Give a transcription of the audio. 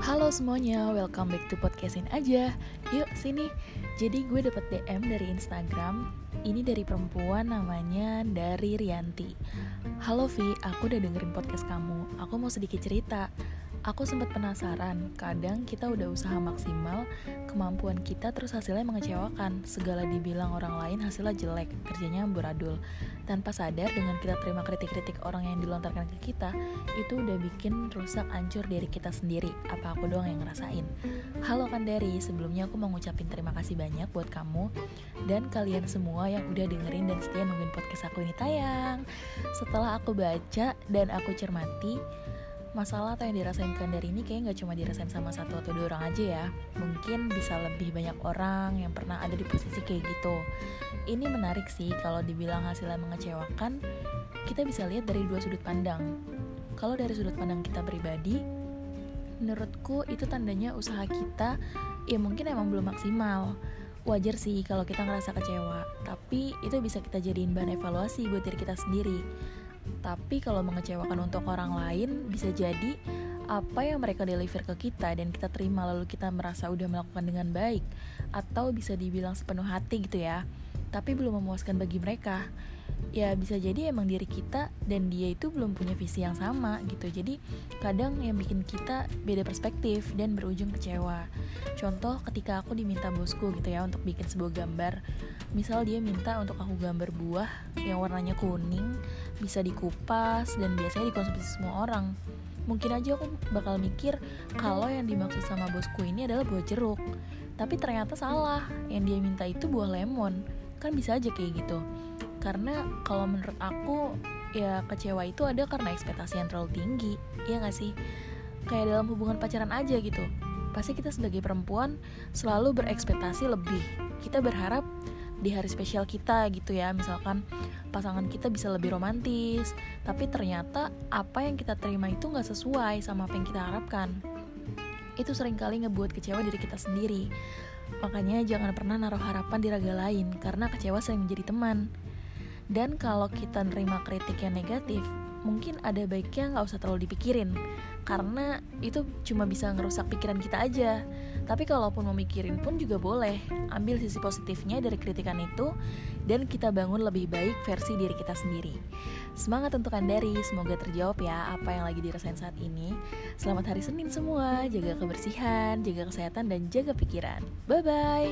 Halo semuanya, welcome back to podcastin aja. Yuk sini. Jadi gue dapet DM dari Instagram. Ini dari perempuan namanya dari Rianti. Halo Vi, aku udah dengerin podcast kamu. Aku mau sedikit cerita Aku sempat penasaran, kadang kita udah usaha maksimal, kemampuan kita terus hasilnya mengecewakan. Segala dibilang orang lain hasilnya jelek, kerjanya amburadul. Tanpa sadar dengan kita terima kritik-kritik orang yang dilontarkan ke kita, itu udah bikin rusak ancur diri kita sendiri. Apa aku doang yang ngerasain? Halo Kandari, sebelumnya aku mau ngucapin terima kasih banyak buat kamu dan kalian semua yang udah dengerin dan setia nungguin podcast aku ini tayang. Setelah aku baca dan aku cermati, masalah atau yang dirasain dari ini kayak nggak cuma dirasain sama satu atau dua orang aja ya. Mungkin bisa lebih banyak orang yang pernah ada di posisi kayak gitu. Ini menarik sih kalau dibilang hasilnya mengecewakan kita bisa lihat dari dua sudut pandang. Kalau dari sudut pandang kita pribadi menurutku itu tandanya usaha kita ya mungkin emang belum maksimal. Wajar sih kalau kita ngerasa kecewa tapi itu bisa kita jadiin bahan evaluasi buat diri kita sendiri tapi kalau mengecewakan untuk orang lain bisa jadi apa yang mereka deliver ke kita dan kita terima lalu kita merasa udah melakukan dengan baik atau bisa dibilang sepenuh hati gitu ya. Tapi belum memuaskan bagi mereka ya bisa jadi emang diri kita dan dia itu belum punya visi yang sama gitu. Jadi kadang yang bikin kita beda perspektif dan berujung kecewa. Contoh ketika aku diminta bosku gitu ya untuk bikin sebuah gambar. Misal dia minta untuk aku gambar buah yang warnanya kuning bisa dikupas dan biasanya dikonsumsi semua orang. Mungkin aja aku bakal mikir kalau yang dimaksud sama bosku ini adalah buah jeruk. Tapi ternyata salah yang dia minta itu buah lemon. Kan bisa aja kayak gitu karena kalau menurut aku ya kecewa itu ada karena ekspektasi yang terlalu tinggi ya gak sih? Kayak dalam hubungan pacaran aja gitu. Pasti kita sebagai perempuan selalu berekspektasi lebih. Kita berharap di hari spesial kita gitu ya misalkan pasangan kita bisa lebih romantis tapi ternyata apa yang kita terima itu nggak sesuai sama apa yang kita harapkan. Itu sering kali ngebuat kecewa diri kita sendiri. Makanya jangan pernah naruh harapan di raga lain karena kecewa sering menjadi teman dan kalau kita nerima kritik yang negatif, mungkin ada baiknya nggak usah terlalu dipikirin karena itu cuma bisa ngerusak pikiran kita aja. Tapi kalaupun mau mikirin pun juga boleh. Ambil sisi positifnya dari kritikan itu dan kita bangun lebih baik versi diri kita sendiri. Semangat untuk Andari, semoga terjawab ya apa yang lagi dirasain saat ini. Selamat hari Senin semua, jaga kebersihan, jaga kesehatan dan jaga pikiran. Bye bye.